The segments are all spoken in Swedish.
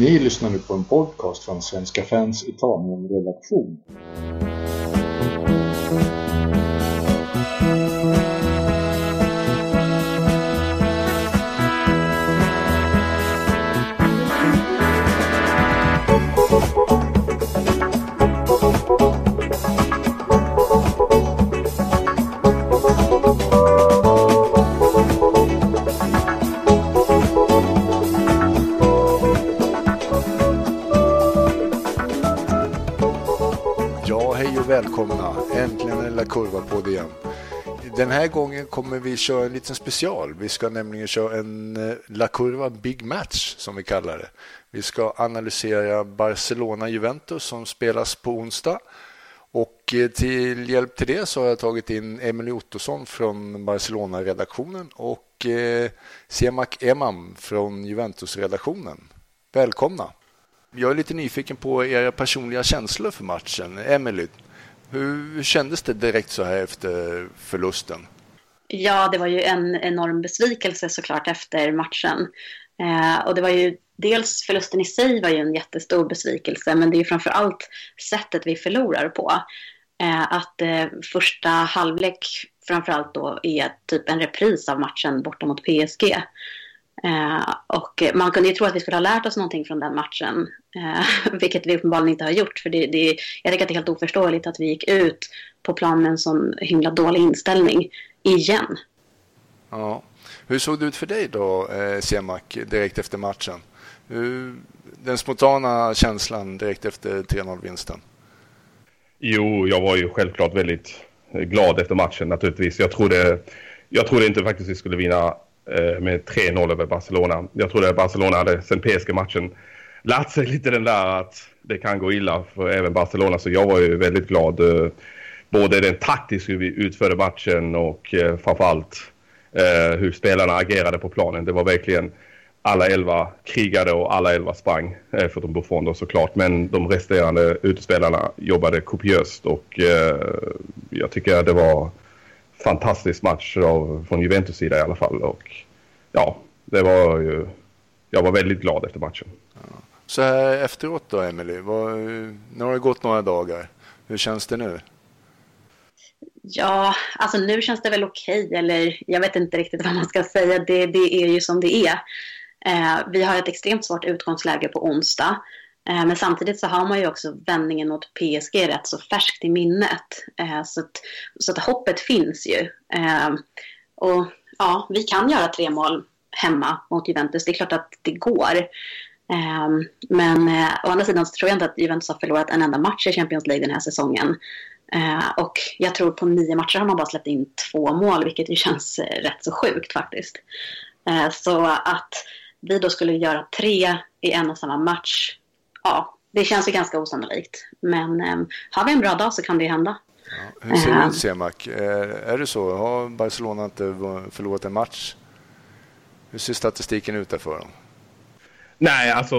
Ni lyssnar nu på en podcast från Svenska fans Italien-redaktion. Kommer vi köra en liten special. Vi ska nämligen köra en eh, La Curva Big Match som vi kallar det. Vi ska analysera Barcelona-Juventus som spelas på onsdag. Och eh, till hjälp till det så har jag tagit in Emily Ottosson från Barcelona-redaktionen och eh, Semak Emam från Juventus-redaktionen. Välkomna! Jag är lite nyfiken på era personliga känslor för matchen. Emily, hur kändes det direkt så här efter förlusten? Ja, det var ju en enorm besvikelse såklart efter matchen. Eh, och det var ju dels förlusten i sig var ju en jättestor besvikelse, men det är ju framför allt sättet vi förlorar på. Eh, att eh, första halvlek framför allt då är typ en repris av matchen borta mot PSG. Eh, och man kunde ju tro att vi skulle ha lärt oss någonting från den matchen, eh, vilket vi uppenbarligen inte har gjort. För det, det, jag tycker att det är helt oförståeligt att vi gick ut på plan med en sån himla dålig inställning igen. Ja. Hur såg det ut för dig då, eh, Semak, direkt efter matchen? Den spontana känslan direkt efter 3-0-vinsten? Jo, jag var ju självklart väldigt glad efter matchen naturligtvis. Jag trodde, jag trodde inte faktiskt vi skulle vinna eh, med 3-0 över Barcelona. Jag trodde att Barcelona hade sen PSG-matchen lärt sig lite den där att det kan gå illa för även Barcelona. Så jag var ju väldigt glad. Både den taktiskt hur vi utförde matchen och eh, framförallt eh, hur spelarna agerade på planen. Det var verkligen alla elva krigade och alla elva sprang, eh, förutom Buffon då såklart. Men de resterande utespelarna jobbade kopiöst och eh, jag tycker att det var fantastisk match av, från Juventus sida i alla fall. Och ja, det var ju, jag var väldigt glad efter matchen. Så här efteråt då, Emily, vad, nu har det gått några dagar. Hur känns det nu? Ja, alltså nu känns det väl okej, okay, eller jag vet inte riktigt vad man ska säga. Det, det är ju som det är. Eh, vi har ett extremt svårt utgångsläge på onsdag. Eh, men samtidigt så har man ju också vändningen mot PSG rätt så färskt i minnet. Eh, så, att, så att hoppet finns ju. Eh, och ja, vi kan göra tre mål hemma mot Juventus. Det är klart att det går. Eh, men eh, å andra sidan så tror jag inte att Juventus har förlorat en enda match i Champions League den här säsongen. Eh, och jag tror på nio matcher har man bara släppt in två mål, vilket ju känns rätt så sjukt faktiskt. så att vi då skulle göra tre i en och samma match, ja, det känns ju ganska osannolikt. Men eh, har vi en bra dag så kan det ju hända. Ja, hur ser det ut, Semak? Är, är det så? Har Barcelona inte förlorat en match? Hur ser statistiken ut där för dem? Nej, alltså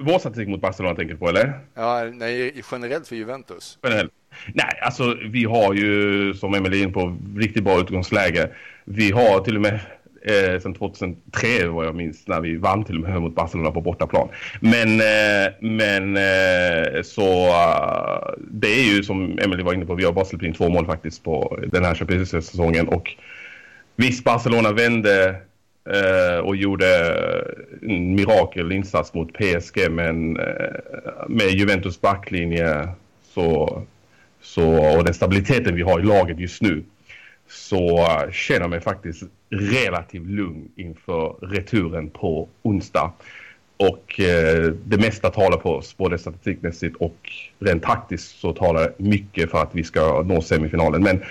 vår statistik mot Barcelona tänker du på, eller? Ja, nej, generellt för Juventus. Generellt. Nej, alltså vi har ju, som Emelie in på, riktigt bra utgångsläge. Vi har till och med eh, sedan 2003 vad jag minns när vi vann till och med mot Barcelona på bortaplan. Men, eh, men eh, så uh, det är ju som Emelie var inne på, vi har bara släppt in två mål faktiskt på den här Champions säsongen och visst Barcelona vände eh, och gjorde en mirakelinsats mot PSG men eh, med Juventus backlinje så, så, och den stabiliteten vi har i laget just nu så eh, känner jag mig faktiskt relativt lugn inför returen på onsdag. Och eh, det mesta talar på oss, både statistikmässigt och rent taktiskt så talar mycket för att vi ska nå semifinalen. Men,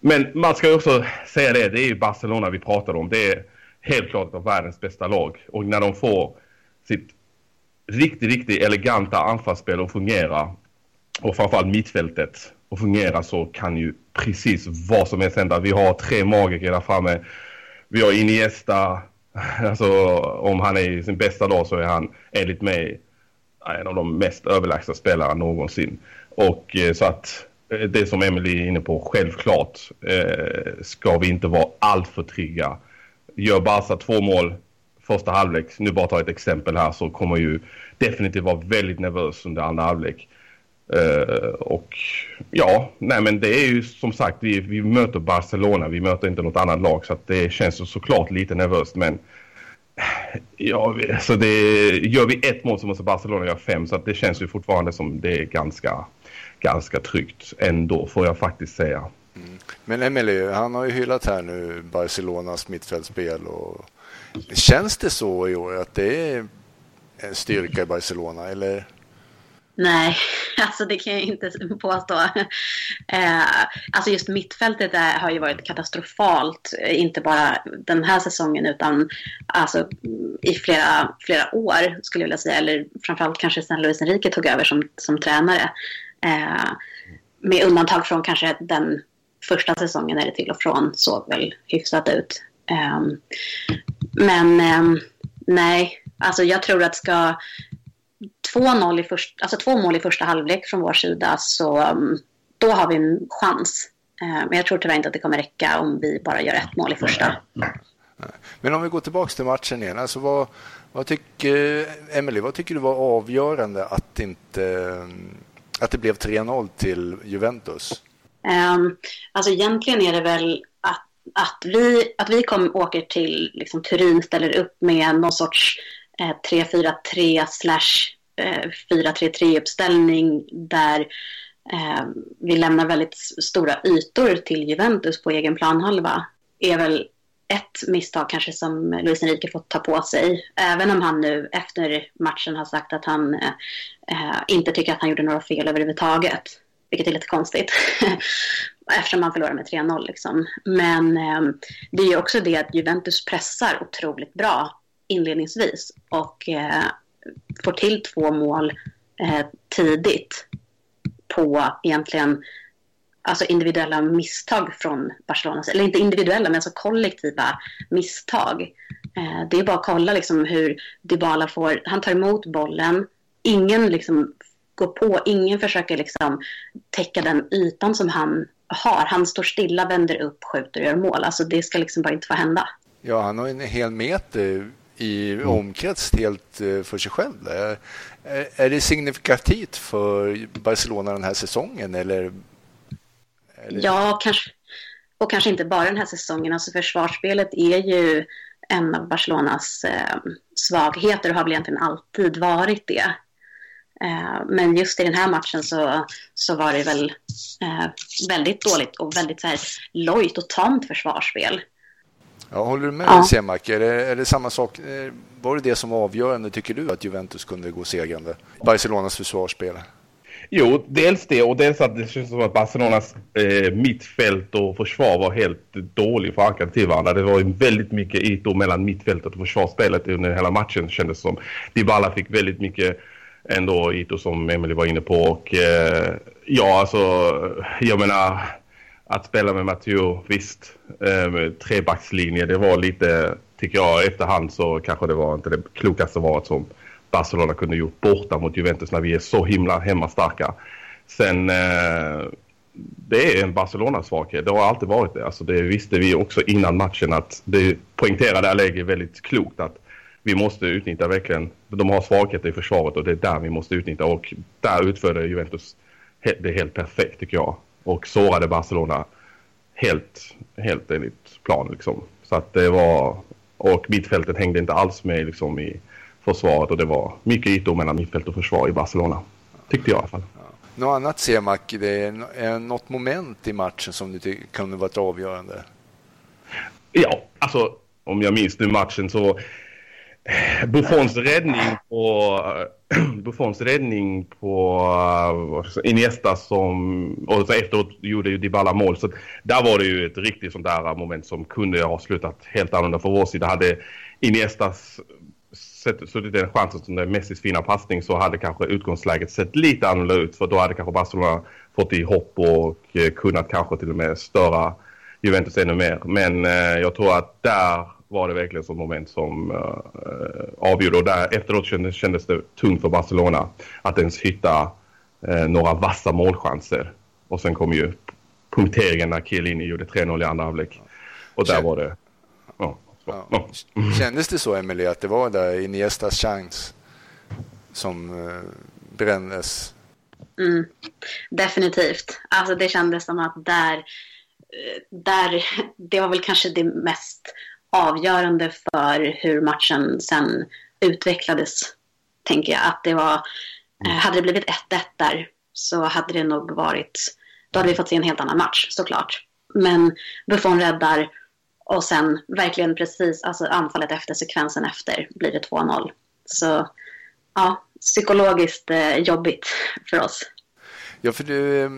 men man ska också säga det, det är ju Barcelona vi pratar om. Det är helt klart av världens bästa lag. Och när de får sitt riktigt, riktigt eleganta anfallsspel att fungera och framförallt mittfältet att fungera så kan ju precis vad som helst hända. Vi har tre magiker där framme. Vi har Iniesta. Alltså om han är i sin bästa dag så är han enligt mig eh, en av de mest överlägsna spelarna någonsin. Och eh, så att eh, det som Emily är inne på, självklart eh, ska vi inte vara alltför trygga gör Barca två mål första halvlek, nu bara ta ett exempel här, så kommer ju definitivt vara väldigt nervös under andra halvlek. Uh, och ja, nej men det är ju som sagt, vi, vi möter Barcelona, vi möter inte något annat lag så att det känns ju såklart lite nervöst men ja, så det, gör vi ett mål så måste Barcelona göra fem så att det känns ju fortfarande som det är ganska, ganska tryggt ändå får jag faktiskt säga. Mm. Men Emily, han har ju hyllat här nu Barcelonas mittfältsspel och känns det så i år att det är en styrka i Barcelona eller? Nej, alltså det kan jag inte påstå. Eh, alltså just mittfältet är, har ju varit katastrofalt, eh, inte bara den här säsongen utan alltså, i flera, flera år skulle jag vilja säga. Eller framförallt kanske sen Luis Enrique tog över som, som tränare. Eh, med undantag från kanske den första säsongen när det till och från såg väl hyfsat ut. Eh, men eh, nej, alltså jag tror att ska 2-0 i först, alltså två mål i första halvlek från vår sida så mm, då har vi en chans. Eh, men jag tror tyvärr inte att det kommer räcka om vi bara gör ett mål i första. Men om vi går tillbaka till matchen igen. Alltså vad, vad tycker, Emily, vad tycker du var avgörande att, inte, att det blev 3-0 till Juventus? Um, alltså egentligen är det väl att, att vi, att vi kom, åker till liksom, Turin, ställer upp med någon sorts Eh, 3-4-3 slash 4-3-3 eh, uppställning där eh, vi lämnar väldigt stora ytor till Juventus på egen planhalva är väl ett misstag kanske som Luis Enrique fått ta på sig. Även om han nu efter matchen har sagt att han eh, eh inte tycker att han gjorde några fel överhuvudtaget. Vilket är lite konstigt. Eftersom han förlorar med 3-0 liksom. Men eh, det är ju också det att Juventus pressar otroligt bra inledningsvis och eh, får till två mål eh, tidigt på egentligen alltså individuella misstag från Barcelona. Eller inte individuella, men alltså kollektiva misstag. Eh, det är bara att kolla liksom hur Dybala får... Han tar emot bollen. Ingen liksom går på, ingen försöker liksom täcka den ytan som han har. Han står stilla, vänder upp, skjuter och gör mål. Alltså det ska liksom bara inte få hända. Ja, han har en hel meter i mm. omkrets helt eh, för sig själv. Är det signifikativt för Barcelona den här säsongen? Eller, eller? Ja, kanske. Och kanske inte bara den här säsongen. Alltså försvarsspelet är ju en av Barcelonas eh, svagheter och har väl egentligen alltid varit det. Eh, men just i den här matchen så, så var det väl eh, väldigt dåligt och väldigt så här, lojt och tamt försvarsspel. Ja, håller du med ja. Semak? Är det, är det samma sak? Eh, var det det som var avgörande, tycker du, att Juventus kunde gå segrande? Barcelonas försvarsspel? Jo, dels det och dels att det känns som att Barcelonas eh, mittfält och försvar var helt dåligt förankrade till varandra. Det var ju väldigt mycket ytor mellan mittfältet och försvarsspelet under hela matchen kändes som. Dybala fick väldigt mycket ändå ytor som Emily var inne på och eh, ja, alltså jag menar att spela med Matteo, visst, eh, trebackslinje, det var lite, tycker jag, efterhand så kanske det var inte det klokaste valet som Barcelona kunde gjort borta mot Juventus när vi är så himla hemmastarka. Sen, eh, det är en Barcelona-svaghet, det har alltid varit det. Alltså det visste vi också innan matchen att det poängterade Allegri väldigt klokt att vi måste utnyttja verkligen, de har svagheter i försvaret och det är där vi måste utnyttja och där utförde Juventus det helt perfekt tycker jag och sårade Barcelona helt, helt enligt plan. Liksom. Så att det var, och mittfältet hängde inte alls med liksom, i försvaret och det var mycket ytor mellan mittfält och försvar i Barcelona. Tyckte jag i alla fall. Ja. Något annat Semak, det är något moment i matchen som du kunde varit avgörande? Ja, alltså om jag minns nu matchen så Buffons räddning på Buffons räddning på eh, uh, Iniesta som och så efteråt gjorde ju Dybala mål. Så där var det ju ett riktigt sånt där moment som kunde ha slutat helt annorlunda för vår sida. Hade Iniestas suttit den chansen som den Messis fina passning så hade kanske utgångsläget sett lite annorlunda ut. För då hade kanske Barcelona fått i hopp och eh, kunnat kanske till och med störa Juventus ännu mer. Men eh, jag tror att där var det verkligen som moment som uh, avgjorde. Och där, efteråt kändes, kändes det tungt för Barcelona att ens hitta uh, några vassa målchanser. Och sen kom ju punkteringen när Chiellini gjorde 3-0 i andra halvlek. Och där var det... Ja. Ja. Kändes det så, Emily, att det var där Iniestas chans som eh, brändes? Mm, definitivt. Alltså det kändes som att där, där, det var väl kanske det mest avgörande för hur matchen sen utvecklades, tänker jag. Att det var, eh, hade det blivit 1-1 där så hade det nog varit, då hade vi fått se en helt annan match såklart. Men Buffon räddar och sen verkligen precis, alltså anfallet efter, sekvensen efter, blir det 2-0. Så ja, psykologiskt eh, jobbigt för oss. Ja, för du,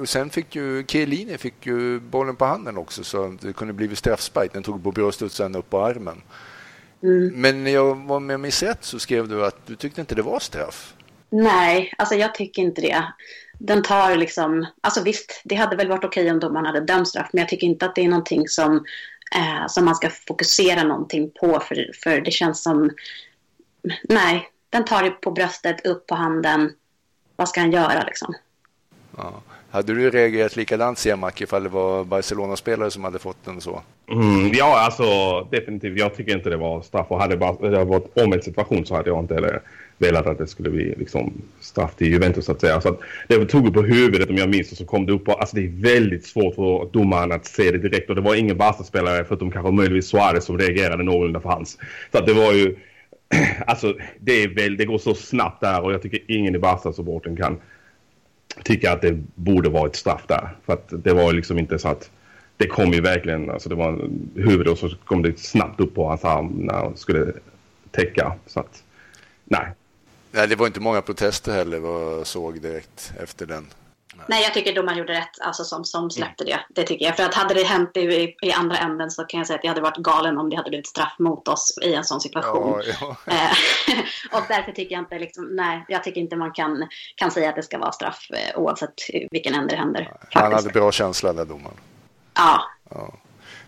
och sen fick ju Chiellini fick ju bollen på handen också så det kunde blivit straffspark. Den tog på bröstet sen upp på armen. Mm. Men när jag var med mig rätt så skrev du att du tyckte inte det var straff. Nej, alltså jag tycker inte det. Den tar liksom, alltså visst, det hade väl varit okej om domaren hade dömt straff, men jag tycker inte att det är någonting som, eh, som man ska fokusera någonting på, för, för det känns som, nej, den tar det på bröstet, upp på handen, vad ska han göra liksom? Ja. Hade du reagerat likadant Semak ifall det var Barcelona-spelare som hade fått den så? Mm, ja, alltså definitivt. Jag tycker inte det var straff. Och hade det varit omvänd situation så hade jag inte heller velat att det skulle bli liksom, straff till Juventus så att säga. Så att det tog på huvudet om jag minns och så kom det upp. Och, alltså det är väldigt svårt för domaren att se det direkt. Och det var ingen Barca-spelare förutom kanske möjligtvis Suarez som reagerade någorlunda för hans. Så att det var ju... Alltså det, är väl, det går så snabbt där och jag tycker ingen i Barca-supporten kan tycka att det borde vara ett straff där. För att det var liksom inte så att det kom ju verkligen, alltså det var huvud och så kom det snabbt upp på hans arm när han skulle täcka. Så att, nej. Nej, det var inte många protester heller vad jag såg direkt efter den. Nej, jag tycker domaren gjorde rätt alltså, som, som släppte det. Det tycker jag. För att hade det hänt i, i andra änden så kan jag säga att jag hade varit galen om det hade blivit straff mot oss i en sån situation. Ja, ja. Eh, och därför tycker jag inte, liksom, nej, jag tycker inte man kan, kan säga att det ska vara straff eh, oavsett vilken ände det händer. Han hade bra känsla där domaren. Ja. ja.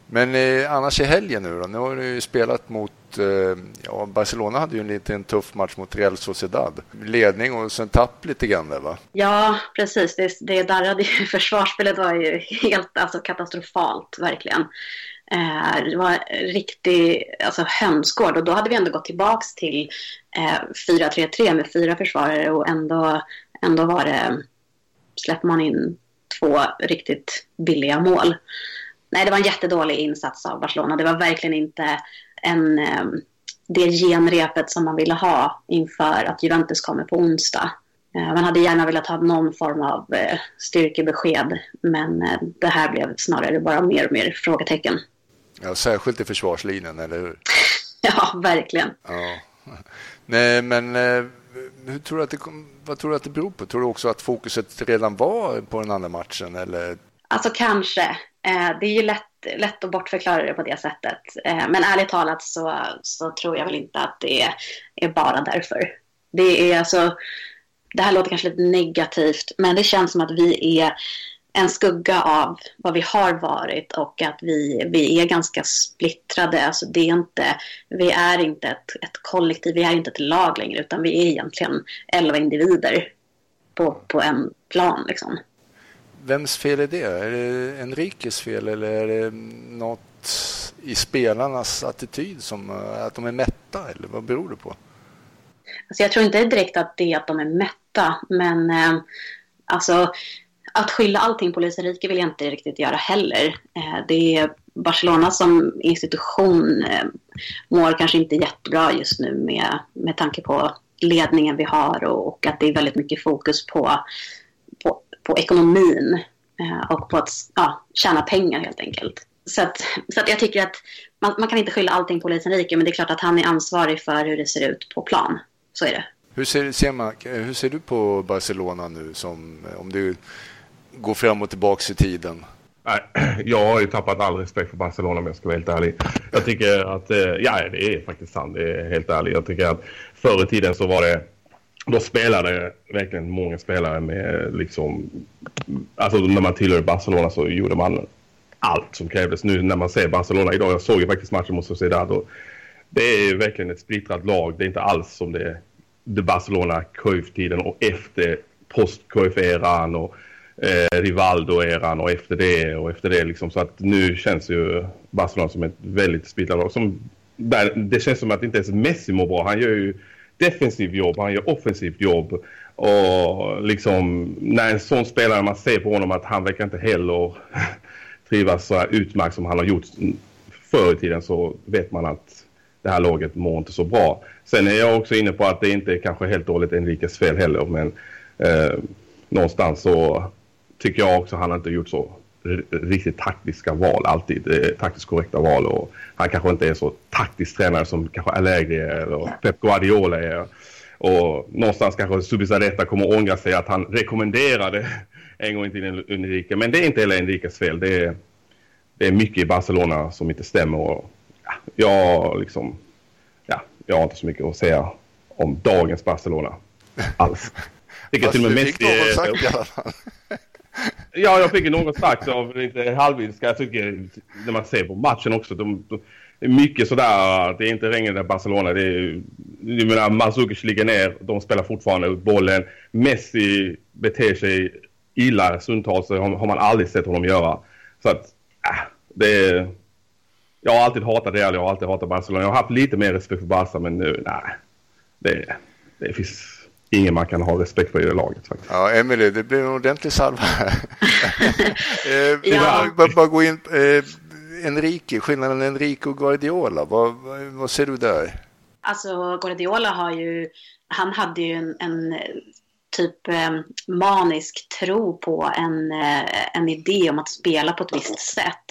Men eh, annars i helgen nu då? Nu har du ju spelat mot Eh, ja, Barcelona hade ju en liten tuff match mot Real Sociedad. Ledning och sen tapp lite grann där va? Ja, precis. Det, det darrade ju. Försvarsspelet var ju helt alltså, katastrofalt, verkligen. Eh, det var riktig alltså, hönsgård och då hade vi ändå gått tillbaks till eh, 4-3-3 med fyra försvarare och ändå, ändå var det, släpper man in två riktigt billiga mål. Nej, det var en jättedålig insats av Barcelona. Det var verkligen inte en, ehm, det genrepet som man ville ha inför att Juventus kommer på onsdag. Eh, man hade gärna velat ha någon form av eh, styrkebesked men eh, det här blev snarare bara mer och mer frågetecken. Ja, särskilt i försvarslinjen, eller hur? ja, verkligen. Ja. Nej, men hur tror du att det, vad tror du att det beror på? Tror du också att fokuset redan var på den andra matchen? Eller? Alltså kanske. Eh, det är ju lätt lätt att bortförklara det på det sättet. Eh, men ärligt talat så, så tror jag väl inte att det är, är bara därför. Det är alltså, det här låter kanske lite negativt, men det känns som att vi är en skugga av vad vi har varit och att vi, vi är ganska splittrade. Alltså det är inte, vi är inte ett, ett kollektiv, vi är inte ett lag längre utan vi är egentligen elva individer på, på en plan. Liksom. Vems fel är det? Är det Enriques fel eller är det något i spelarnas attityd som eh, att de är mätta eller vad beror det på? Alltså jag tror inte direkt att det är att de är mätta men eh, alltså att skylla allting på Luis Enrique vill jag inte riktigt göra heller. Eh, det är Barcelona som institution eh, mår kanske inte jättebra just nu med, med tanke på ledningen vi har och, och att det är väldigt mycket fokus på på ekonomin eh, och på att ja, tjäna pengar helt enkelt. Så, att, så att jag tycker att man, man kan inte skylla allting på Luis Enrique men det är klart att han är ansvarig för hur det ser ut på plan. Så är det. Hur ser, ser, man, hur ser du på Barcelona nu som om du går fram och tillbaka i tiden? Jag har ju tappat all respekt för Barcelona om jag ska vara helt ärlig. Jag tycker att, eh, ja det är faktiskt sant, det är helt ärligt. Jag tycker att förr i tiden så var det då spelade verkligen många spelare med liksom... Alltså när man tillhörde Barcelona så gjorde man allt som krävdes. Nu när man ser Barcelona idag, jag såg ju faktiskt matchen mot Sociedad och det är verkligen ett splittrat lag. Det är inte alls som det, det Barcelona Cruyff-tiden och efter post Cruyff-eran och eh, Rivaldo-eran och efter det och efter det liksom. Så att nu känns ju Barcelona som ett väldigt splittrat lag. Som, det känns som att inte ens Messi mår bra. Han gör ju defensivt jobb, han gör offensivt jobb. Och liksom när en sån spelare man ser på honom att han verkar inte heller trivas så här utmärkt som han har gjort förr i tiden så vet man att det här laget mår inte så bra. Sen är jag också inne på att det inte är kanske helt dåligt Enriques fel heller men eh, någonstans så tycker jag också att han inte gjort så riktigt taktiska val alltid. Eh, taktiskt korrekta val och han kanske inte är så taktisk tränare som kanske Allegri är eller Pep Guardiola är. Och någonstans kanske Subizarreta kommer att ångra sig att han rekommenderade en gång till Enrique. Men det är inte heller Enriques fel. Det är, det är mycket i Barcelona som inte stämmer. Och, ja, jag, liksom, ja, jag har inte så mycket att säga om dagens Barcelona alls. Vilket till och med Messi... Ja, jag fick ju något sagt av lite halvilska. Jag tycker när man ser på matchen också. De, de, det är mycket sådär, det är inte regn i Barcelona. Det är, jag menar, Mandzukic ligger ner, de spelar fortfarande ut bollen. Messi beter sig illa stundtals, det har man aldrig sett honom göra. Så att, äh, det är... Jag har alltid hatat Real, jag har alltid hatat Barcelona. Jag har haft lite mer respekt för Barca, men nu, nej. Det, det finns ingen man kan ha respekt för i det laget. Faktiskt. Ja, Emelie, det blir en ordentlig salva här. eh, ja. bara, bara gå in. Eh, Enrique, skillnaden Enrique och Guardiola, vad, vad ser du där? Alltså Guardiola har ju, han hade ju en, en typ eh, manisk tro på en, eh, en idé om att spela på ett visst sätt.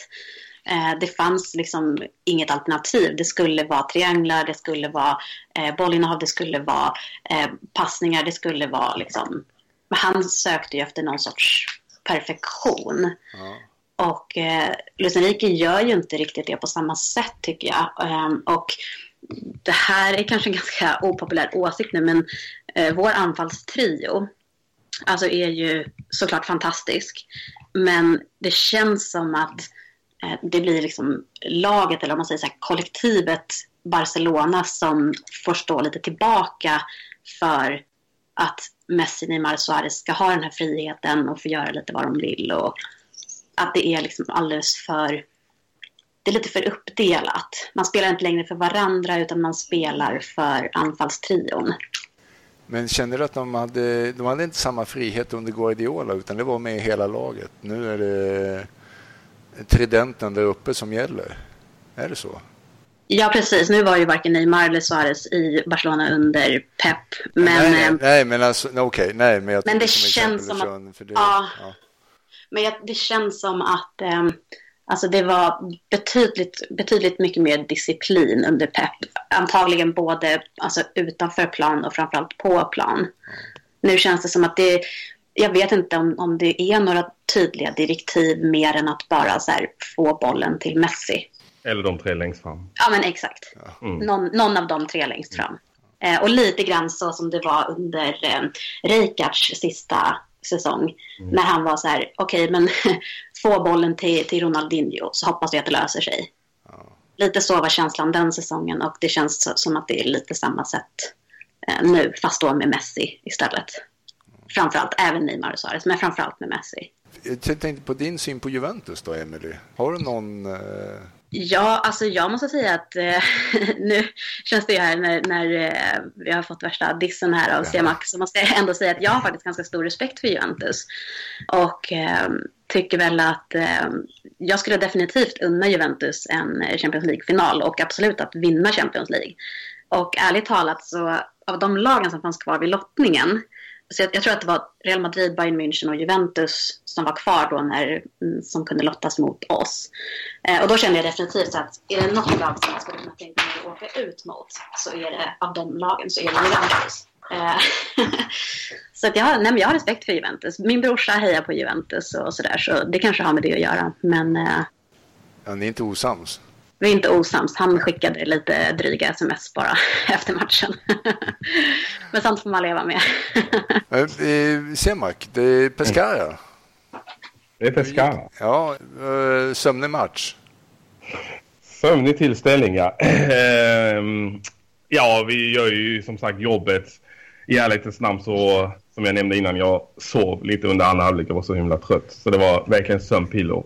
Eh, det fanns liksom inget alternativ. Det skulle vara trianglar, det skulle vara eh, bollinnehav, det skulle vara eh, passningar, det skulle vara liksom... Han sökte ju efter någon sorts perfektion. Ja. Och eh, Luis Enrique gör ju inte riktigt det på samma sätt tycker jag. Eh, och det här är kanske en ganska opopulär åsikt nu men eh, vår anfallstrio alltså är ju såklart fantastisk. Men det känns som att Eh, det blir liksom laget, eller om man säger så här, kollektivet Barcelona som får stå lite tillbaka för att Messi, Neymar och Suarez ska ha den här friheten och få göra lite vad de vill. Och att det är liksom alldeles för... Det är lite för uppdelat. Man spelar inte längre för varandra utan man spelar för anfallstrion. Men känner du att de hade, de hade inte samma frihet under Guardiola utan det var med hela laget? Nu är det tridenten där uppe som gäller. Är det så? Ja, precis. Nu var ju varken Neymar eller Suarez i Barcelona under Pep. Men, nej, nej, nej men alltså, okej, okay, nej, men jag Men det som känns som att... Det, ja, ja, men jag, det känns som att eh, alltså det var betydligt, betydligt mycket mer disciplin under Pep. Antagligen både alltså, utanför plan och framförallt på plan. Mm. Nu känns det som att det, jag vet inte om, om det är några tydliga direktiv mer än att bara så här, få bollen till Messi. Eller de tre längst fram. Ja, men exakt. Mm. Någon, någon, av de tre längst fram. Mm. Eh, och lite grann så som det var under eh, Reikards sista säsong. Mm. När han var så här, okej okay, men få bollen till, till Ronaldinho så hoppas vi att det löser sig. Ja. Lite så var känslan den säsongen och det känns som att det är lite samma sätt eh, nu, fast då med Messi istället. Framförallt, även Neymar och Suarez, men framförallt med Messi. Jag tänkte på din syn på Juventus då, Emily. Har du någon eh Ja, alltså jag måste säga att eh, nu känns det ju här när, när eh, vi har fått värsta dissen här av CMAX så måste jag ändå säga att jag har faktiskt ganska stor respekt för Juventus. Och eh, tycker väl att eh, jag skulle definitivt unna Juventus en Champions League-final och absolut att vinna Champions League. Och ärligt talat så av de lagen som fanns kvar vid lottningen så jag, jag, tror att det var Real Madrid, Bayern München och Juventus som var kvar då när, mm, som kunde lottas mot oss. Eh, och då kände jag definitivt att är det något lag som jag skulle kunna tänka mig att åka ut mot så är det av de lagen så är det Juventus. Eh, så att jag, har, nej, jag har respekt för Juventus. Min brorsa hejar på Juventus och sådär så det kanske har med det att göra. Men, eh, ja, ni är inte osams? Vi är inte osams. Han skickade lite dryga sms bara efter matchen. Men sånt får man leva med. Semak, det är Pescara. Det är Pescara. Ja, eh, sömnig match. Sömnig tillställning, ja. Ehm, ja, vi gör ju som sagt jobbet i ärlighetens namn så, som jag nämnde innan, jag sov lite under andra halvlek. Jag var så himla trött. Så det var verkligen sömnpiller.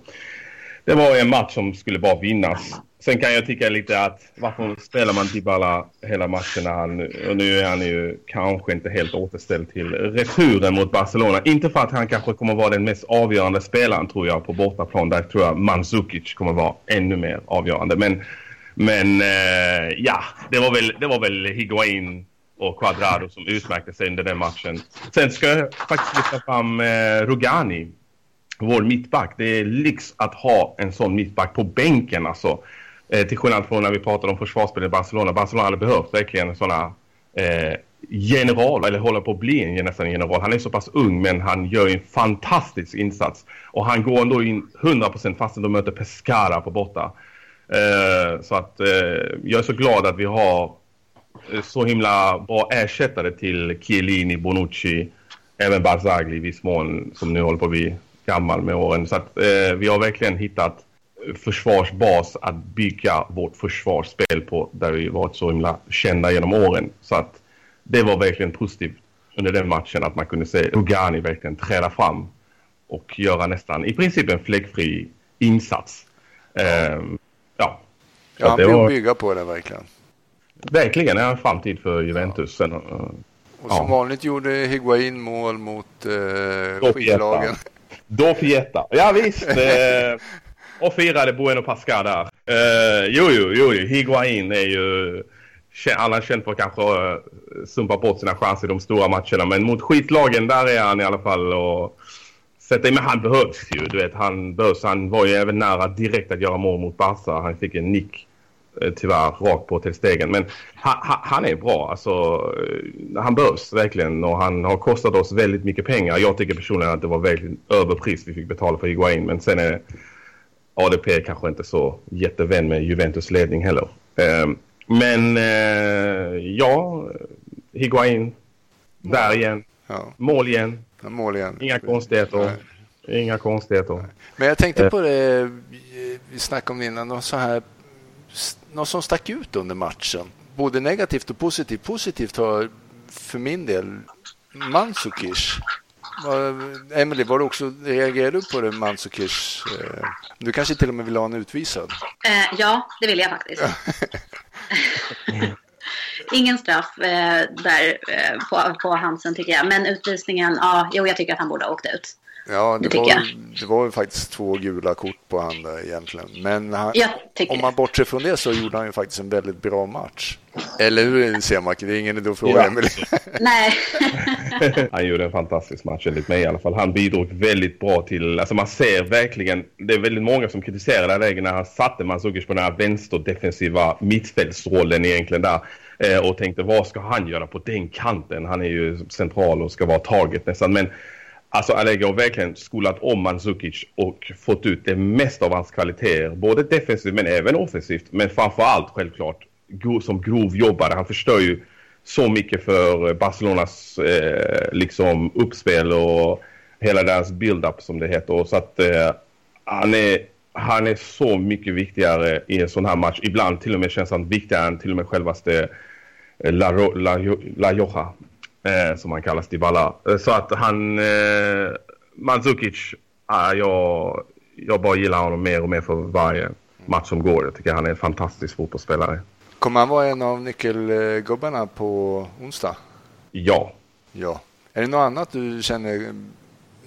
Det var en match som skulle bara vinnas. Sen kan jag tycka lite att varför spelar man typ Dybala hela matchen när han, och nu är han ju kanske inte helt återställd till returen mot Barcelona. Inte för att han kanske kommer vara den mest avgörande spelaren tror jag på bortaplan. Där tror jag Mandzukic kommer vara ännu mer avgörande. Men, men eh, ja, det var väl, det var väl Higuain och Quadrado som utmärkte sig under den matchen. Sen ska jag faktiskt lyfta fram eh, Rugani, vår mittback. Det är lyx att ha en sån mittback på bänken alltså. Eh, till skillnad från när vi pratade om försvarsspel i Barcelona. Barcelona hade behövt verkligen sådana eh, general, eller håller på att bli en nästan general. Han är så pass ung men han gör en fantastisk insats. Och han går ändå in 100% fastän de möter Pescara på borta. Eh, så att eh, jag är så glad att vi har eh, så himla bra ersättare till Chiellini, Bonucci, även Barzagli i viss mån som nu håller på att bli gammal med åren. Så att eh, vi har verkligen hittat försvarsbas att bygga vårt försvarsspel på där vi varit så himla kända genom åren. Så att det var verkligen positivt under den matchen att man kunde se Ugani verkligen träda fram och göra nästan i princip en fläckfri insats. Ehm, ja. Ja, han vill var... bygga på det verkligen. Verkligen, är en framtid för Juventus. Ja. och som ja. vanligt gjorde Higuain mål mot eh, skitlagen. Då Fietta. Ja visst. Eh, och firade Bueno Pascal där. Uh, jo, jo, jo, Higuain är ju... Alla känd för att kanske uh, sumpa bort sina chanser i de stora matcherna. Men mot skitlagen, där är han i alla fall. Och sätta in, men han behövs ju. Du vet, han behövs. Han var ju även nära direkt att göra mål mot Barca. Han fick en nick eh, tyvärr rakt på till stegen. Men han, han är bra. Alltså, han behövs verkligen. Och han har kostat oss väldigt mycket pengar. Jag tycker personligen att det var väldigt överpris vi fick betala för Higuain. Men sen är ADP kanske inte så jättevän med Juventus ledning heller. Eh, men eh, ja, Higuain, där igen, ja. mål igen. Ja, mål igen. Inga konstigheter. Nej. Inga konstigheter. Men jag tänkte på det vi snackade om det innan, något, så här, något som stack ut under matchen. Både negativt och positivt. Positivt har för min del Mandzukic Emily, var du också, reagerade du på det Mandzukic? Eh, du kanske till och med vill ha en utvisad? Eh, ja, det vill jag faktiskt. Ingen straff eh, där eh, på, på Hansen tycker jag. Men utvisningen, ja, jo, jag tycker att han borde ha åkt ut. Ja, det, det var, det var ju faktiskt två gula kort på han där egentligen. Men han, om man bortser från det så gjorde han ju faktiskt en väldigt bra match. Eller hur ser man? Det är ingen idé att fråga Emelie. Nej. han gjorde en fantastisk match enligt mig i alla fall. Han bidrog väldigt bra till, alltså man ser verkligen, det är väldigt många som kritiserar det här läget när han satte Mandzukic på den här vänsterdefensiva mittfältsrollen egentligen där eh, och tänkte vad ska han göra på den kanten? Han är ju central och ska vara taget nästan. Men Alltså Allegri har verkligen skolat om Mandzukic och fått ut det mesta av hans kvaliteter. Både defensivt men även offensivt. Men framför allt självklart som grovjobbare. Han förstör ju så mycket för Barcelonas eh, liksom uppspel och hela deras build-up som det heter. Så att eh, han, är, han är så mycket viktigare i en sån här match. Ibland till och med känns han viktigare än till och med självaste eh, La, La, La, La Joja eh, som han kallas, Dybala. Eh, så att han, eh, Mandzukic, eh, jag, jag bara gillar honom mer och mer för varje match som går. Jag tycker han är en fantastisk fotbollsspelare. Kommer han vara en av nyckelgubbarna på onsdag? Ja. Ja. Är det något annat du känner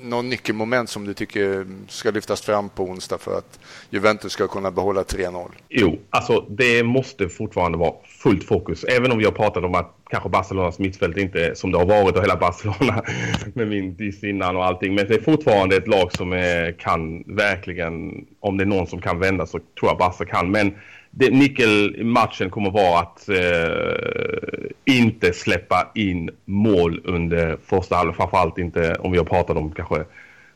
någon nyckelmoment som du tycker ska lyftas fram på onsdag för att Juventus ska kunna behålla 3-0? Jo, alltså det måste fortfarande vara fullt fokus. Även om vi har pratat om att kanske Barcelonas mittfält inte är som det har varit och hela Barcelona med min diss innan och allting. Men det är fortfarande ett lag som är, kan verkligen, om det är någon som kan vända så tror jag Barca kan. Men det, nyckelmatchen kommer vara att eh, inte släppa in mål under första halvlek. Framförallt inte om vi har pratat om kanske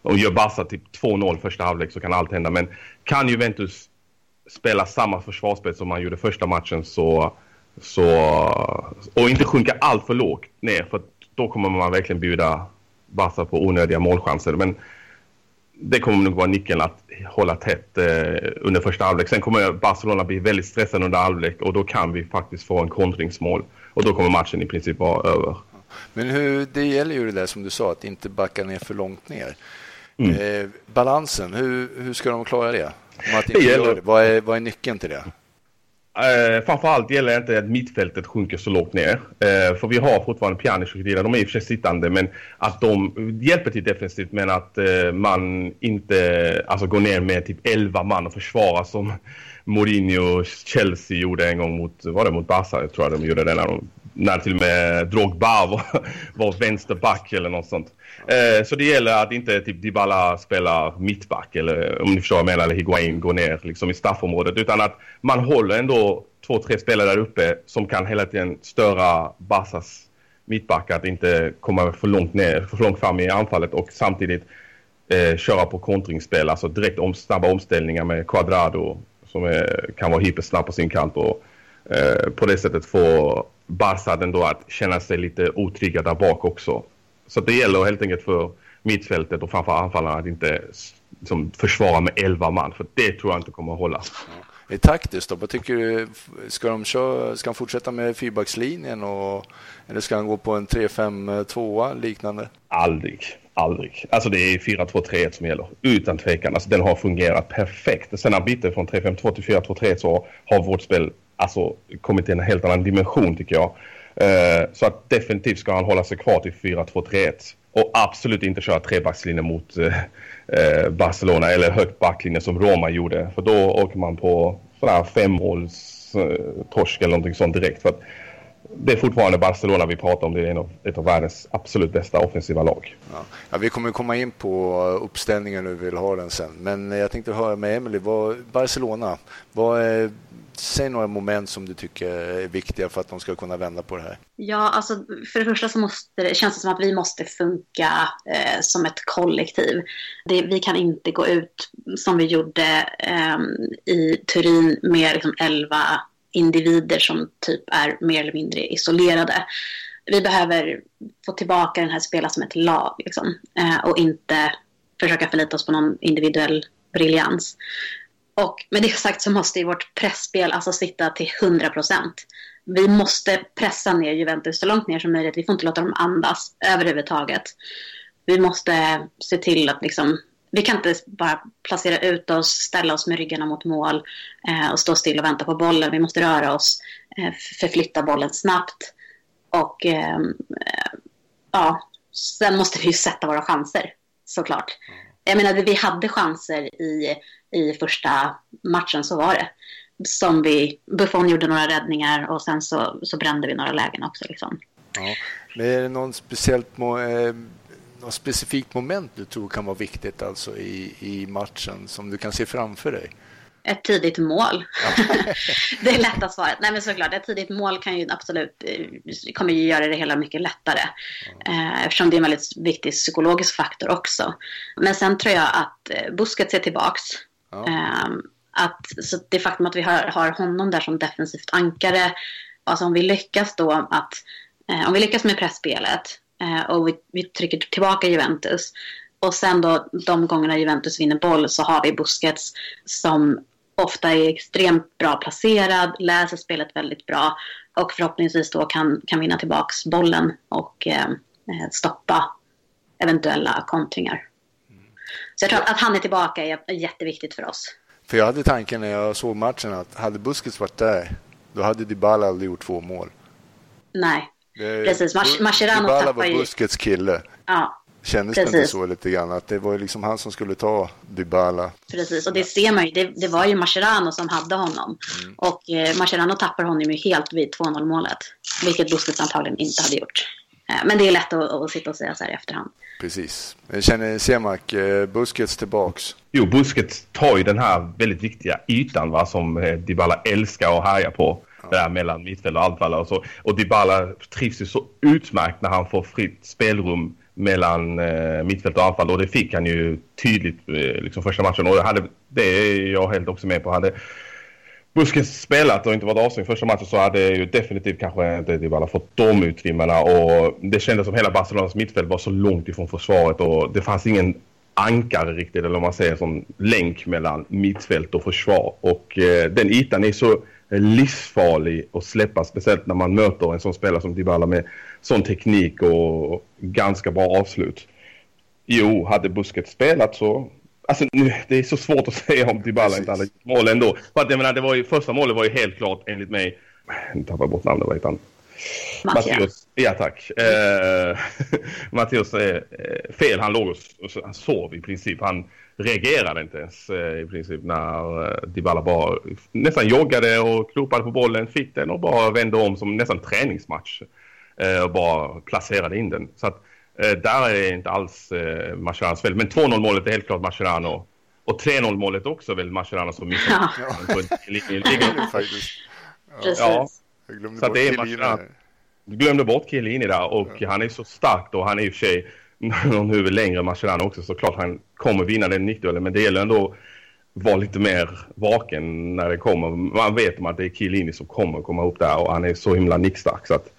om gör Barca typ 2-0 första halvlek så kan allt hända. Men kan Juventus spela samma försvarsspel som man gjorde första matchen så, så och inte sjunka allt för lågt ner för då kommer man verkligen bjuda Barca på onödiga målchanser. Men det kommer nog vara nyckeln att hålla tätt eh, under första halvlek. Sen kommer Barcelona bli väldigt stressade under halvlek och då kan vi faktiskt få en kontringsmål. Och då kommer matchen i princip vara över. Men hur, det gäller ju det där som du sa, att inte backa ner för långt ner. Mm. Eh, balansen, hur, hur ska de klara det? Om att inte det gäller... det. Vad, är, vad är nyckeln till det? Eh, framförallt gäller det inte att mittfältet sjunker så lågt ner. Eh, för vi har fortfarande Pjanic och Khedira. De är i och för sig sittande men att de hjälper till defensivt men att eh, man inte alltså, går ner med typ 11 man och försvarar som Mourinho och Chelsea gjorde en gång mot, var det mot Barca? Jag tror de gjorde det när, de, när till och med Drogba var, var vänsterback eller något sånt. Eh, så det gäller att inte typ Dybala spelar mittback eller om ni förstår vad jag menar, eller Higuain går ner liksom i straffområdet utan att man håller ändå två, tre spelare där uppe som kan hela tiden störa Barcas mittback att inte komma för långt ner, för långt fram i anfallet och samtidigt eh, köra på kontringsspel, alltså direkt om, snabba omställningar med Quadrado som är, kan vara hypersnabb på sin kant och eh, på det sättet få Barca ändå att känna sig lite otrygga där bak också. Så det gäller helt enkelt för mittfältet och framför anfallarna att inte liksom, försvara med 11 man för det tror jag inte kommer att hålla. Ja. Är taktiskt då? Vad tycker du? Ska de, köra, ska de fortsätta med fyrbackslinjen och, eller ska de gå på en 3-5-2 liknande? Aldrig. Aldrig. Alltså det är 4-2-3-1 som gäller. Utan tvekan. Alltså den har fungerat perfekt. Sen när bytte från 3-5-2 till 4-2-3-1 så har vårt spel alltså kommit till en helt annan dimension tycker jag. Eh, så att definitivt ska han hålla sig kvar till 4-2-3-1. Och absolut inte köra trebackslinje mot eh, eh, Barcelona eller högt backlinje som Roma gjorde. För då åker man på sådär femmåls torsk eller någonting sånt direkt. För att det är fortfarande Barcelona vi pratar om. Det är en av, ett av världens absolut bästa offensiva lag. Ja. ja vi kommer komma in på uppställningen och vi vill ha den sen. Men jag tänkte höra med Emily, Barcelona, vad är, säg några moment som du tycker är viktiga för att de ska kunna vända på det här. Ja, alltså för det första så måste det, känns det som att vi måste funka eh, som ett kollektiv. Det, vi kan inte gå ut som vi gjorde eh, i Turin med liksom 11 individer som typ är mer eller mindre isolerade. Vi behöver få tillbaka den här spela som ett lag liksom, eh, och inte försöka förlita oss på någon individuell briljans. Och med det sagt så måste ju vårt pressspel alltså sitta till 100 procent. Vi måste pressa ner Juventus så långt ner som möjligt. Vi får inte låta dem andas överhuvudtaget. Vi måste se till att liksom vi kan inte bara placera ut oss, ställa oss med ryggarna mot mål eh, och stå still och vänta på bollen. Vi måste röra oss, eh, förflytta bollen snabbt och ehm, eh, ja, sen måste vi ju sätta våra chanser såklart. Jag menar, vi hade chanser i, i första matchen, så var det. Som vi, Buffon gjorde några räddningar och sen så, så brände vi några lägen också. Liksom. Ja. Men är det någon speciellt eh, något specifikt moment du tror kan vara viktigt alltså i, i matchen som du kan se framför dig? Ett tidigt mål. det är lätta svaret. Nej men såklart, ett tidigt mål kan ju absolut, eh, kommer ju göra det hela mycket lättare. Eh, eftersom det är en väldigt viktig psykologisk faktor också. Men sen tror jag att eh, Busquets är tillbaks. Ja. Ehm, att, så det faktum att vi har, har honom där som defensivt ankare, alltså om vi lyckas då att, eh, om vi lyckas med pressspelet eh, och vi, vi, trycker tillbaka Juventus. Och sen då de gångerna Juventus vinner boll så har vi Busquets som ofta är extremt bra placerad, läser spelet väldigt bra och förhoppningsvis då kan, kan vinna tillbaks bollen och eh, eh stoppa eventuella kontringar. Så jag tror att han är tillbaka är jätteviktigt för oss. För jag hade tanken när jag såg matchen att hade Busquets varit där, då hade Dybala aldrig gjort två mål. Nej, Precis, Mas Mascherano Dybala tappar ju... var Busquets kille. Ja. Kändes Precis. det inte så lite grann? Att det var liksom han som skulle ta Dybala? Precis, och det ser man ju. Det, det var ju Mascherano som hade honom. Mm. Och eh, Mascherano tappar honom ju helt vid 2-0 målet. Vilket Busquets antagligen inte hade gjort. Eh, men det är lätt att, att sitta och säga så här i efterhand. Precis. Jag känner Semak, eh, Busquets tillbaks? Jo, Busquets tar ju den här väldigt viktiga ytan va, som eh, Dybala älskar att härja på där mellan mittfält och anfallare och så. Och Dybala trivs ju så utmärkt när han får fritt spelrum mellan eh, mittfält och anfall och det fick han ju tydligt eh, liksom första matchen och hade, det är jag helt också med på. Hade Busquets spelat och inte varit avstängd första matchen så hade ju definitivt kanske inte typ Dybala fått de utrymmena och det kändes som hela Barcelonas mittfält var så långt ifrån försvaret och det fanns ingen ankare riktigt, eller om man säger som länk mellan mittfält och försvar. Och eh, den ytan är så livsfarlig att släppa, speciellt när man möter en sån spelare som Dybala med sån teknik och ganska bra avslut. Jo, hade busket spelat så... Alltså nu, det är så svårt att säga om Dybala inte hade gjort mål ändå. För att jag menar, det var ju, första målet var ju helt klart enligt mig... Nu tappade jag bort namnet, vad heter han? Mattias. Ja, tack. Eh, Mattias är eh, fel. Han låg och, och han sov i princip. Han reagerade inte ens eh, i princip när eh, Dybala bara nästan joggade och klopade på bollen, fick den och bara vände om som nästan träningsmatch eh, och bara placerade in den. Så att där är inte alls eh, Mascherans fel. Men 2-0 målet är helt klart Mascherano. Och 3-0 målet också väl Mascherano som missade. Ja. På en, en, Ja. Jag glömde Så bort det är Mascherano. glömde bort Chiellini där och han är så stark då. Han är i och för sig någon huvud längre än Mascherano också. Så klart han kommer vinna den nickduellen. Men det gäller ändå att vara lite mer vaken när det kommer. Man vet om att det är Chiellini som kommer komma upp där och han är så himla nickstark. Så att,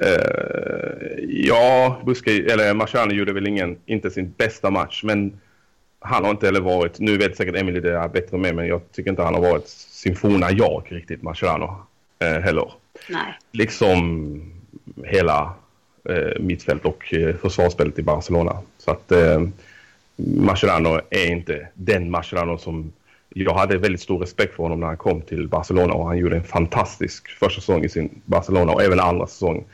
eh, ja, Busquets, eller Mascherano gjorde väl ingen, inte sin bästa match. Men han har inte heller varit, nu vet säkert Emily det är bättre med men jag tycker inte han har varit sin forna jag riktigt, Mascherano, eh, heller. Nej. Liksom hela eh, mittfält och eh, försvarsspelet i Barcelona. Så att eh, Mascherano är inte den Mascherano som jag hade väldigt stor respekt för honom när han kom till Barcelona och han gjorde en fantastisk första säsong i sin Barcelona och även andra säsong.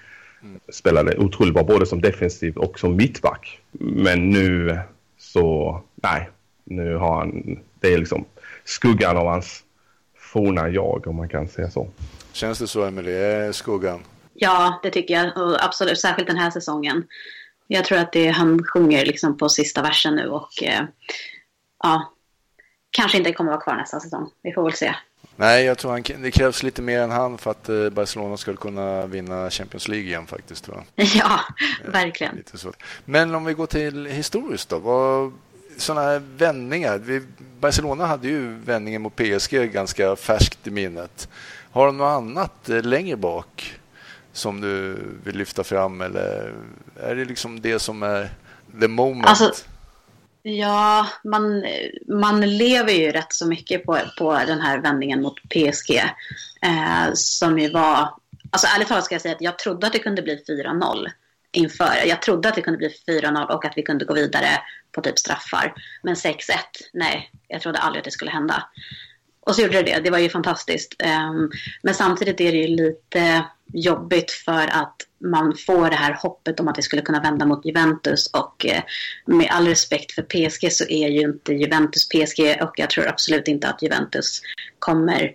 Spelade otroligt bra både som defensiv och som mittback. Men nu så, nej, nu har han, det är liksom skuggan av hans forna jag om man kan säga så. Känns det så, Emily? Är skuggan? Ja, det tycker jag. Och absolut, särskilt den här säsongen. Jag tror att det, han sjunger liksom på sista versen nu och eh, ja, kanske inte kommer vara kvar nästa säsong. Vi får väl se. Nej, jag tror han, det krävs lite mer än han för att eh, Barcelona skulle kunna vinna Champions League igen faktiskt. Tror jag. Ja, verkligen. Lite så. Men om vi går till historiskt då. Vad, sådana här vändningar. Vi, Barcelona hade ju vändningen mot PSG ganska färskt i minnet. Har de något annat eh, längre bak som du vill lyfta fram eller är det liksom det som är the moment? Alltså, Ja, man, man lever ju rätt så mycket på, på den här vändningen mot PSG. Eh, som ju var... Alltså ärligt talat ska jag säga att jag trodde att det kunde bli 4-0 inför. Jag trodde att det kunde bli 4-0 och att vi kunde gå vidare på typ straffar. Men 6-1, nej, jag trodde aldrig att det skulle hända. Och så gjorde det det, det var ju fantastiskt. Eh, men samtidigt är det ju lite jobbigt för att man får det här hoppet om att det skulle kunna vända mot Juventus och eh, med all respekt för PSG så är ju inte Juventus PSG och jag tror absolut inte att Juventus kommer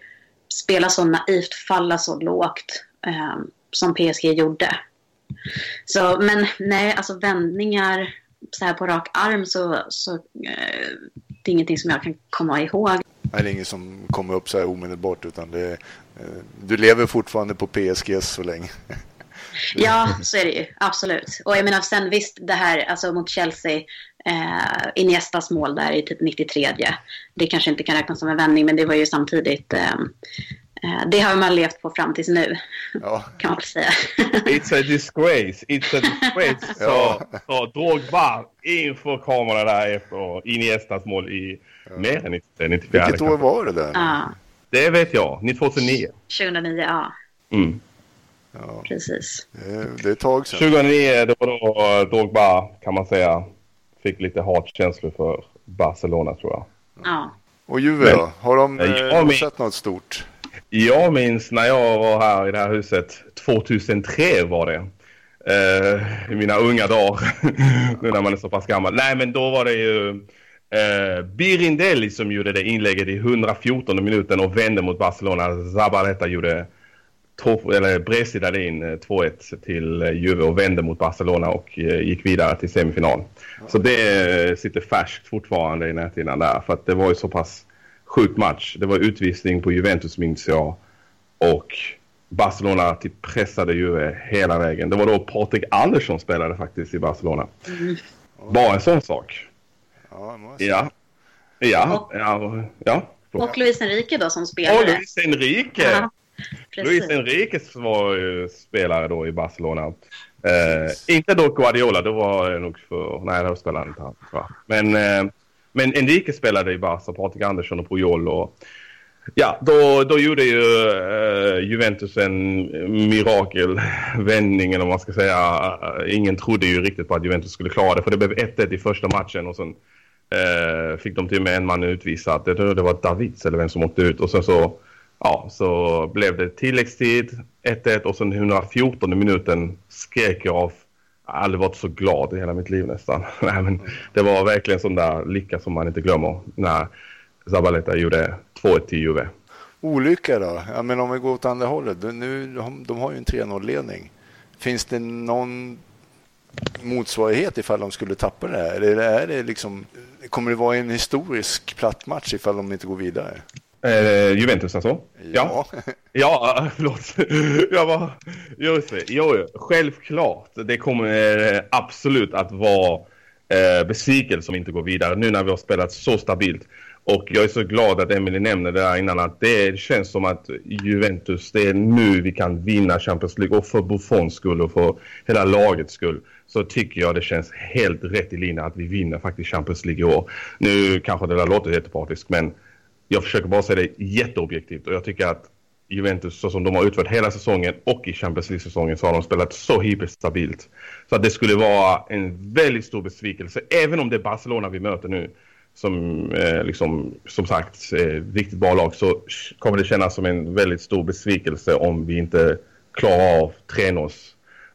spela så naivt, falla så lågt eh, som PSG gjorde. Så, men nej, alltså vändningar så här på rak arm så, så eh, det är ingenting som jag kan komma ihåg. Nej, Det är inget som kommer upp så här omedelbart utan det, du lever fortfarande på PSG så länge. Ja, så är det ju. Absolut. Och jag menar sen visst, det här alltså mot Chelsea, eh, Iniestas mål där i typ 93. Det kanske inte kan räknas som en vändning, men det var ju samtidigt eh, eh, det har man levt på fram tills nu, Ja. kan man väl säga. It's a disgrace. It's a disgrace. Ja. Så, så Drogba inför kameran där efter Iniestas mål i mer än 94. Vilket år var det där? Ja, Det vet jag. 2009. 2009, ja, Mm. Ja, precis. det, det är ett tag sedan. 2009 det var då Drogba kan man säga fick lite hatkänslor för Barcelona tror jag. Ja. Och Juve Men- då? Har de eh, men- sett något stort? Jag minns när jag var här i det här huset 2003 var det. Eh, I mina unga dagar. nu när man är så pass gammal. Nej men då var det ju eh, Birindelli som gjorde det inlägget i 114 minuten och vände mot Barcelona. Zabaleta gjorde eller breddade in eh, 2-1 till eh, Juve och vände mot Barcelona och eh, gick vidare till semifinal. Så det sitter färskt fortfarande i näthinnan där för att det var ju så pass sjuk match. Det var utvisning på Juventus minns jag och Barcelona typ pressade Juve hela vägen. Det var då Patrik Andersson spelade faktiskt i Barcelona. Bara en sån sak. Ja, måste- Ja. Ja. Ja. ja. Och Luis Enrique då som Och spelare. Luis Enrique. Ja, Luis precis. Enriquez var ju spelare då i Barcelona. Eh, inte då Guardiola, då var det nog för... Nej, då spelade inte han. Men, eh, men Enrique spelade i Barca, Patrik Andersson och Puyol och Ja, då, då gjorde ju uh, Juventus en mirakelvändning eller vad man ska säga. Ingen trodde ju riktigt på att Juventus skulle klara det för det blev 1-1 i första matchen och sen Eh, fick de till och med en man utvisad. Jag tror det var Davids eller vem som åkte ut och sen så, ja, så blev det tilläggstid 1-1 och sen 114 minuten skrek jag av jag har aldrig varit så glad i hela mitt liv nästan. Nej, men det var verkligen sån där lycka som man inte glömmer när Zabaleta gjorde 2-1 till Juve. Olycka då? Ja, men om vi går åt andra hållet. Nu, de har ju en 3-0-ledning. Finns det någon motsvarighet ifall de skulle tappa det här? Eller är det liksom, kommer det vara en historisk platt match ifall de inte går vidare? Eh, Juventus alltså? Ja. Ja, ja förlåt. Jag var... Just det. Jo, självklart. Det kommer eh, absolut att vara eh, besvikelse som inte går vidare nu när vi har spelat så stabilt. Och jag är så glad att Emily nämnde det där innan att det känns som att Juventus, det är nu vi kan vinna Champions League och för Buffons skull och för hela lagets skull så tycker jag det känns helt rätt i linje att vi vinner faktiskt Champions League i år. Nu kanske det där låter jättepartiskt men jag försöker bara säga det jätteobjektivt och jag tycker att Juventus så som de har utfört hela säsongen och i Champions League-säsongen så har de spelat så hyperstabilt. Så att det skulle vara en väldigt stor besvikelse även om det är Barcelona vi möter nu som eh, liksom, som sagt eh, riktigt bra lag så kommer det kännas som en väldigt stor besvikelse om vi inte klarar av 3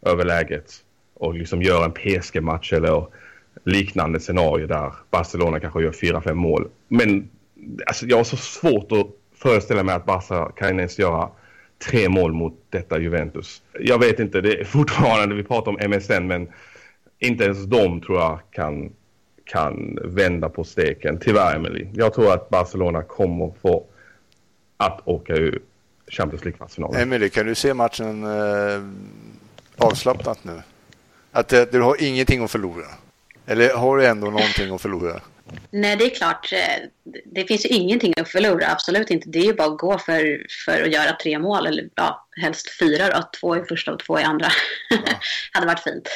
överläget och liksom gör en PSG-match eller liknande scenario där Barcelona kanske gör 4-5 mål. Men alltså, jag har så svårt att föreställa mig att Barca kan ens göra tre mål mot detta Juventus. Jag vet inte, det är fortfarande, vi pratar om MSN men inte ens de tror jag kan kan vända på steken. Tyvärr, Emily. Jag tror att Barcelona kommer få att åka ur Champions League-kvartsfinalen. Emily, kan du se matchen eh, avslappnat nu? Att eh, du har ingenting att förlora? Eller har du ändå någonting att förlora? Nej, det är klart. Eh, det finns ju ingenting att förlora. Absolut inte. Det är ju bara att gå för, för att göra tre mål. Eller ja, helst fyra då. Två i första och två i andra. Ja. hade varit fint.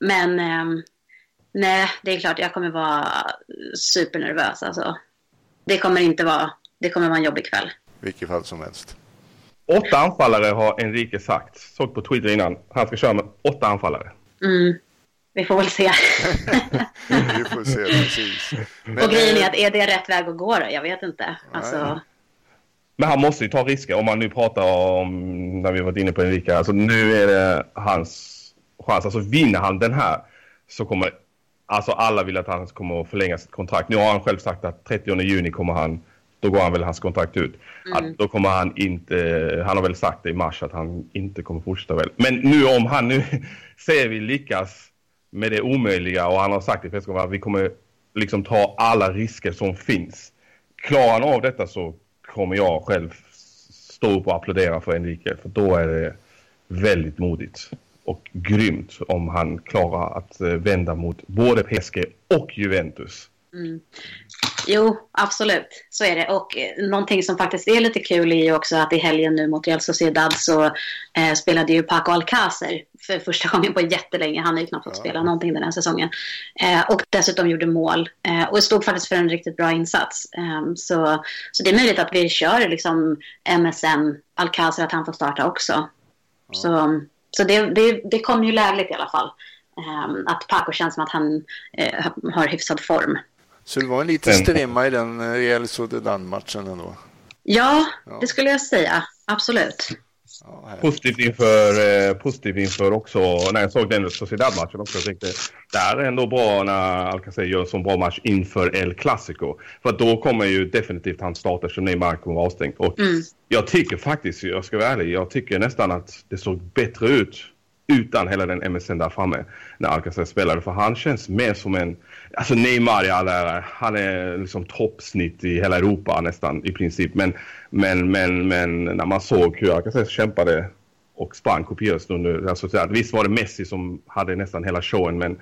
Men... Eh, Nej, det är klart jag kommer vara supernervös. Alltså. Det kommer inte vara, det kommer vara en jobbig kväll. Vilket fall som helst. Åtta anfallare har Enrique sagt. Såg på Twitter innan. Han ska köra med åtta anfallare. Mm. Vi får väl se. Vi får se, precis. Men, och grejen är att är det rätt väg att gå då? Jag vet inte. Alltså... Men han måste ju ta risker om man nu pratar om, när vi varit inne på Enrique, alltså nu är det hans chans. Alltså vinner han den här så kommer Alltså alla vill att han kommer att förlänga sitt kontrakt. Nu har han själv sagt att 30 juni kommer han, då går han väl hans kontrakt ut. Mm. Att då kommer han inte, han har väl sagt det i mars att han inte kommer fortsätta väl. Men nu om han nu säger vi lyckas med det omöjliga och han har sagt i presskonferensen att vi kommer liksom ta alla risker som finns. Klarar han av detta så kommer jag själv stå upp och applådera för Enrique för då är det väldigt modigt och grymt om han klarar att eh, vända mot både PSG och Juventus. Mm. Jo, absolut. Så är det. Och eh, någonting som faktiskt är lite kul är ju också att i helgen nu mot Real Sociedad så eh, spelade ju Paco Alcácer för första gången på jättelänge. Han har ju knappt fått ja. spela någonting den här säsongen. Eh, och dessutom gjorde mål. Eh, och stod faktiskt för en riktigt bra insats. Eh, så, så det är möjligt att vi kör liksom MSN Alcácer, att han får starta också. Ja. Så så det, det, det kom ju lägligt i alla fall. Um, att Paco känns som att han uh, har hyfsad form. Så det var en liten strimma i den eh, Real Sociedad-matchen ändå? Ja, ja, det skulle jag säga. Absolut. Ja, positivt, inför, eh, positivt inför också, när jag såg den Sociedad-matchen också, jag tänkte det här är ändå bra när Alcacer gör en sån bra match inför El Clasico. För då kommer ju definitivt han starta så Neymar kommer vara avstängd. Och mm. jag tycker faktiskt, jag ska vara ärlig, jag tycker nästan att det såg bättre ut utan hela den MSN där framme när Alcacer spelade. För han känns mer som en, alltså Neymar i all ära, han är liksom toppsnitt i hela Europa nästan i princip. Men, men, men, men när man såg hur Alcacer kämpade och sprang kopiöst under, alltså, visst var det Messi som hade nästan hela showen men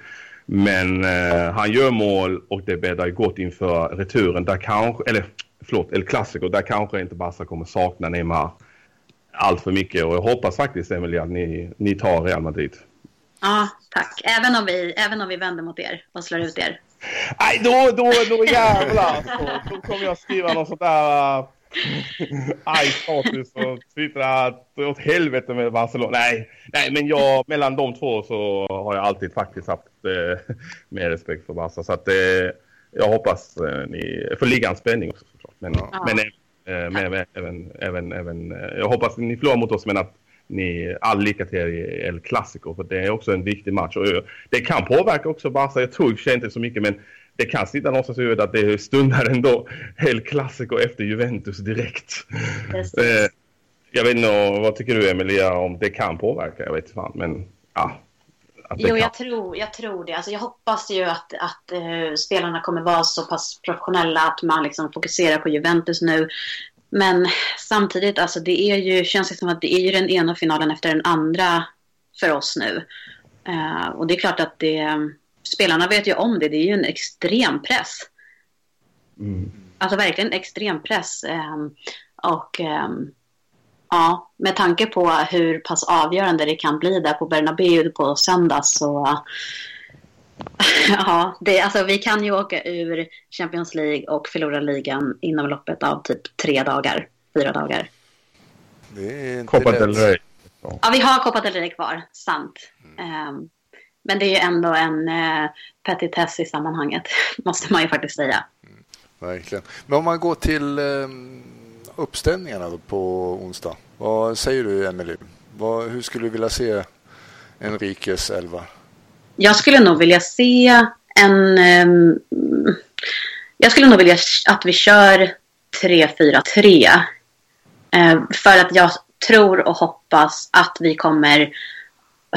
men eh, han gör mål och det bäddar gott inför returen. Där kanske, eller förlåt, El Clasico, där kanske inte Barca kommer sakna Neymar allt för mycket. Och jag hoppas faktiskt, Emily, att ni, ni tar Real Madrid. Ja, tack. Även om, vi, även om vi vänder mot er och slår ut er. Nej, då, då, då jävlar så, Då kommer jag skriva något sånt där arg status och twittra åt helvete med Barcelona. Nej, nej, men jag, mellan de två så har jag alltid faktiskt haft eh, mer respekt för Barca. Så att eh, jag hoppas eh, ni, för ligans spänning också såklart. Men, Ja. men, men även, även, även, eh, jag hoppas ni förlorar mot oss men att ni all lycka till er i El Clasico för det är också en viktig match och eh, det kan påverka också Barca. Jag tror i och för sig inte så mycket men det kan sitta någonstans i huvudet att det stundar ändå El Clasico efter Juventus direkt. Eh, jag vet inte, vad tycker du Emilia om det kan påverka? Jag vet inte fan, men ja. Jo, kan. jag tror, jag tror det. Alltså, jag hoppas ju att, att eh, spelarna kommer vara så pass professionella att man liksom fokuserar på Juventus nu. Men samtidigt, alltså, det är ju, känns det som att det är ju den ena finalen efter den andra för oss nu. Eh, och det är klart att det, spelarna vet ju om det. Det är ju en extrem press. Mm. Alltså verkligen extrem press. ehm, och ehm, ja, med tanke på hur pass avgörande det kan bli där på Bernabéu på söndag så ja, det, alltså, vi kan ju åka ur Champions League och förlora ligan inom loppet av typ tre dagar, fyra dagar. Det är inte Copa del Rey. Ja, vi har Copa del Rey kvar, sant. Ehm, men det är ju ändå en uh, petitess i sammanhanget, måste man ju faktiskt säga. Verkligen. Men om man går till eh, uppställningarna då på onsdag. Vad säger du, Emily? Vad, hur skulle du vilja se Enriques elva? Jag skulle nog vilja se en... Um, jag skulle nog vilja att vi kör 3-4-3. Uh, ehm, för att jag tror och hoppas att vi kommer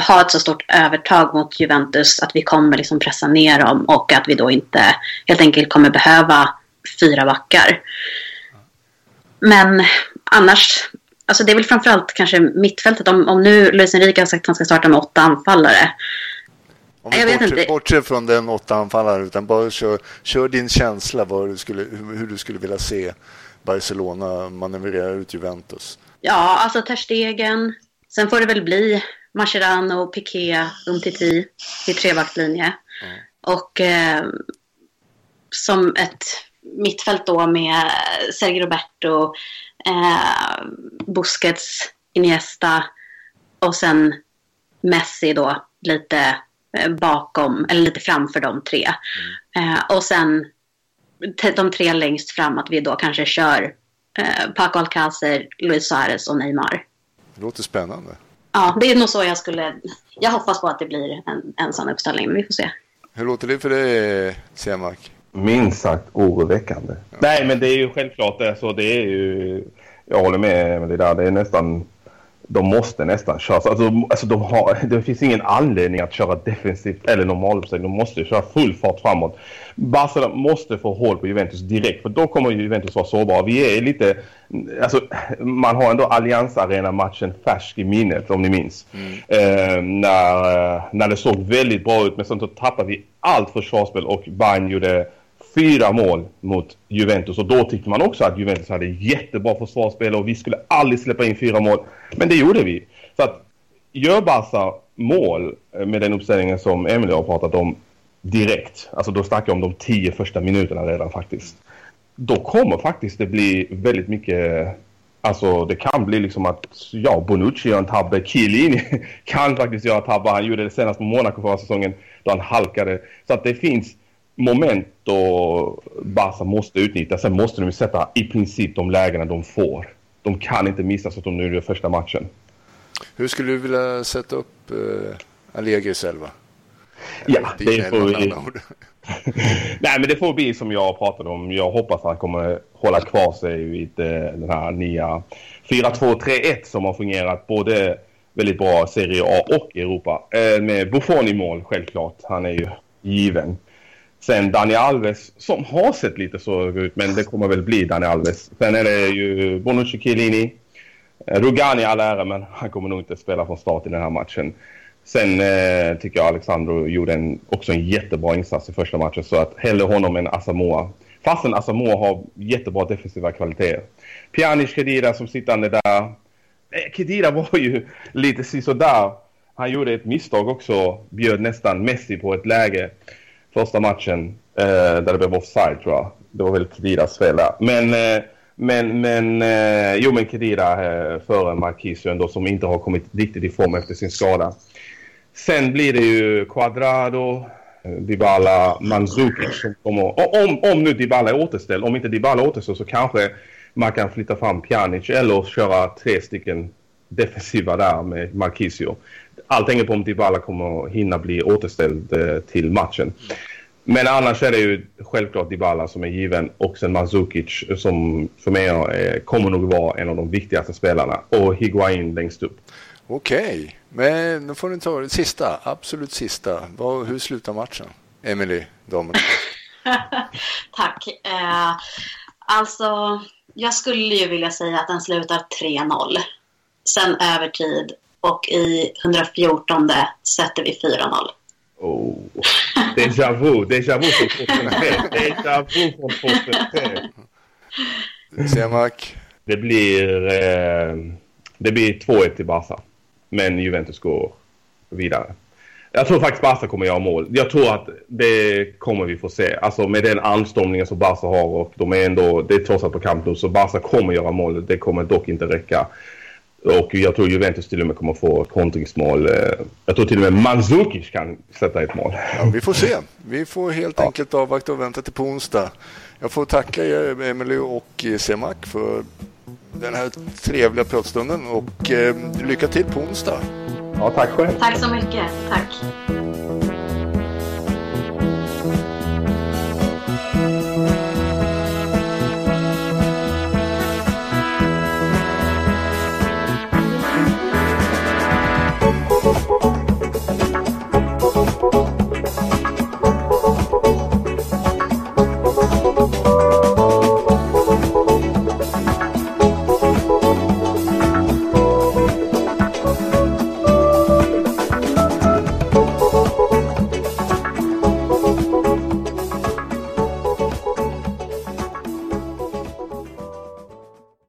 ha ett så stort övertag mot Juventus att vi kommer liksom pressa ner dem och att vi då inte helt enkelt kommer behöva fyra backar. Men annars, alltså det är väl framförallt kanske mittfältet. Om, om nu Luis Enrique har sagt att han ska starta med åtta anfallare. Om vi Jag bortser, bortser från den åtta anfallaren utan bara kör, kör din känsla vad du skulle, hur, du skulle vilja se Barcelona manövrera ut Juventus. Ja, alltså Ter Stegen. Sen får det väl bli Mascherano, Piqué, Umtiti i trebackslinje. Och eh, som ett mittfält då med Sergio Roberto, eh, Busquets, Iniesta och sen Messi då lite eh, bakom, eller lite framför de tre. Eh, och sen de tre längst fram att vi då kanske kör eh, Paco Alcácer, Luis Suarez och Neymar. Det låter spännande. Ja, det är nog så jag skulle... Jag hoppas på att det blir en, en sån uppställning, men vi får se. Hur låter det för dig, Semak? Minst sagt oroväckande. Nej, men det är ju självklart det. Så det är ju... Jag håller med med det där. Det är nästan... De måste nästan köra. Alltså, alltså de har, det finns ingen anledning att köra defensivt eller normaluppställning. De måste köra full fart framåt. Barcelona måste få hål på Juventus direkt. För då kommer Juventus vara sårbara. Vi är lite... Alltså, man har ändå Allianz Arena-matchen färsk i minnet om ni minns. Eh, när, eh, när det såg väldigt bra ut men sen så tappade vi allt försvarsspel och Bayern gjorde fyra mål mot Juventus och då tyckte man också att Juventus hade jättebra försvarsspel och vi skulle aldrig släppa in fyra mål. Men det gjorde vi. Så att gör Barca mål eh, med den uppställningen som Emil har pratat om direkt, alltså då snackar jag om de tio första minuterna redan faktiskt. Då kommer faktiskt det bli väldigt mycket Alltså det kan bli liksom att, ja, Bonucci gör en tabbe. Chiellini kan faktiskt göra tabbar. Han gjorde det senast på Monaco förra säsongen då han halkade. Så att det finns moment då Barca måste utnyttja. Sen måste de sätta i princip de lägena de får. De kan inte missa så att de nu gör första matchen. Hur skulle du vilja sätta upp eh, Allegris elva? Ja, det får vi-. Nej, men det får bli som jag pratade om. Jag hoppas att han kommer hålla kvar sig vid eh, den här nya 4-2-3-1 som har fungerat både väldigt bra Serie A och Europa. Eh, med Buffon i mål, självklart. Han är ju given. Sen Dani Alves, som har sett lite så ut, men det kommer väl bli Dani Alves. Sen är det ju Bonucci Chiellini. Eh, Rugani all ära, men han kommer nog inte spela från start i den här matchen. Sen eh, tycker jag Alexandro gjorde en, också en jättebra insats i första matchen så att hellre honom än Asamoah. Fastän Asamoah har jättebra defensiva kvaliteter. Pjanic Kedira som sittande där. Eh, Kedira var ju lite sisådär Han gjorde ett misstag också, bjöd nästan Messi på ett läge första matchen eh, där det blev offside tror jag. Det var väl Kediras fel där. Men, eh, men, men, eh, jo men Kedira eh, före Marquisio ändå som inte har kommit riktigt i form efter sin skada. Sen blir det ju Quadrado, eh, Dybala, Mandzukic som kommer. Om, om nu Dybala är återställd, om inte Dybala är återställd så kanske man kan flytta fram Pjanic eller köra tre stycken defensiva där med Marquisio. Allt hänger på om Dybala kommer hinna bli återställd eh, till matchen. Men annars är det ju självklart Dybala som är given och sen Mandzukic som för mig eh, kommer nog vara en av de viktigaste spelarna och Higuain längst upp. Okej, men nu får ni ta det sista, absolut sista. Vad, hur slutar matchen? Emily, damen. Tack. Eh, alltså, jag skulle ju vilja säga att den slutar 3-0. Sen övertid och i 114 sätter vi 4-0. Oh. Déjà vu, déjà vu från 2003. Déjà vu från 2003. Semak? Det blir, eh, det blir 2-1 till Barca. Men Juventus går vidare. Jag tror faktiskt Barca kommer göra mål. Jag tror att det kommer vi få se. Alltså med den anstormningen som Barca har och de är ändå, det är trots allt på Camp Nou så Barca kommer göra mål. Det kommer dock inte räcka. Och jag tror Juventus till och med kommer få kontringsmål. Jag tror till och med Mandzukic kan sätta ett mål. Ja, vi får se. Vi får helt ja. enkelt avvakta och vänta till på onsdag. Jag får tacka er, Emily och Semak för den här trevliga pratstunden och eh, lycka till på onsdag. Ja, tack själv. Tack så mycket. Tack.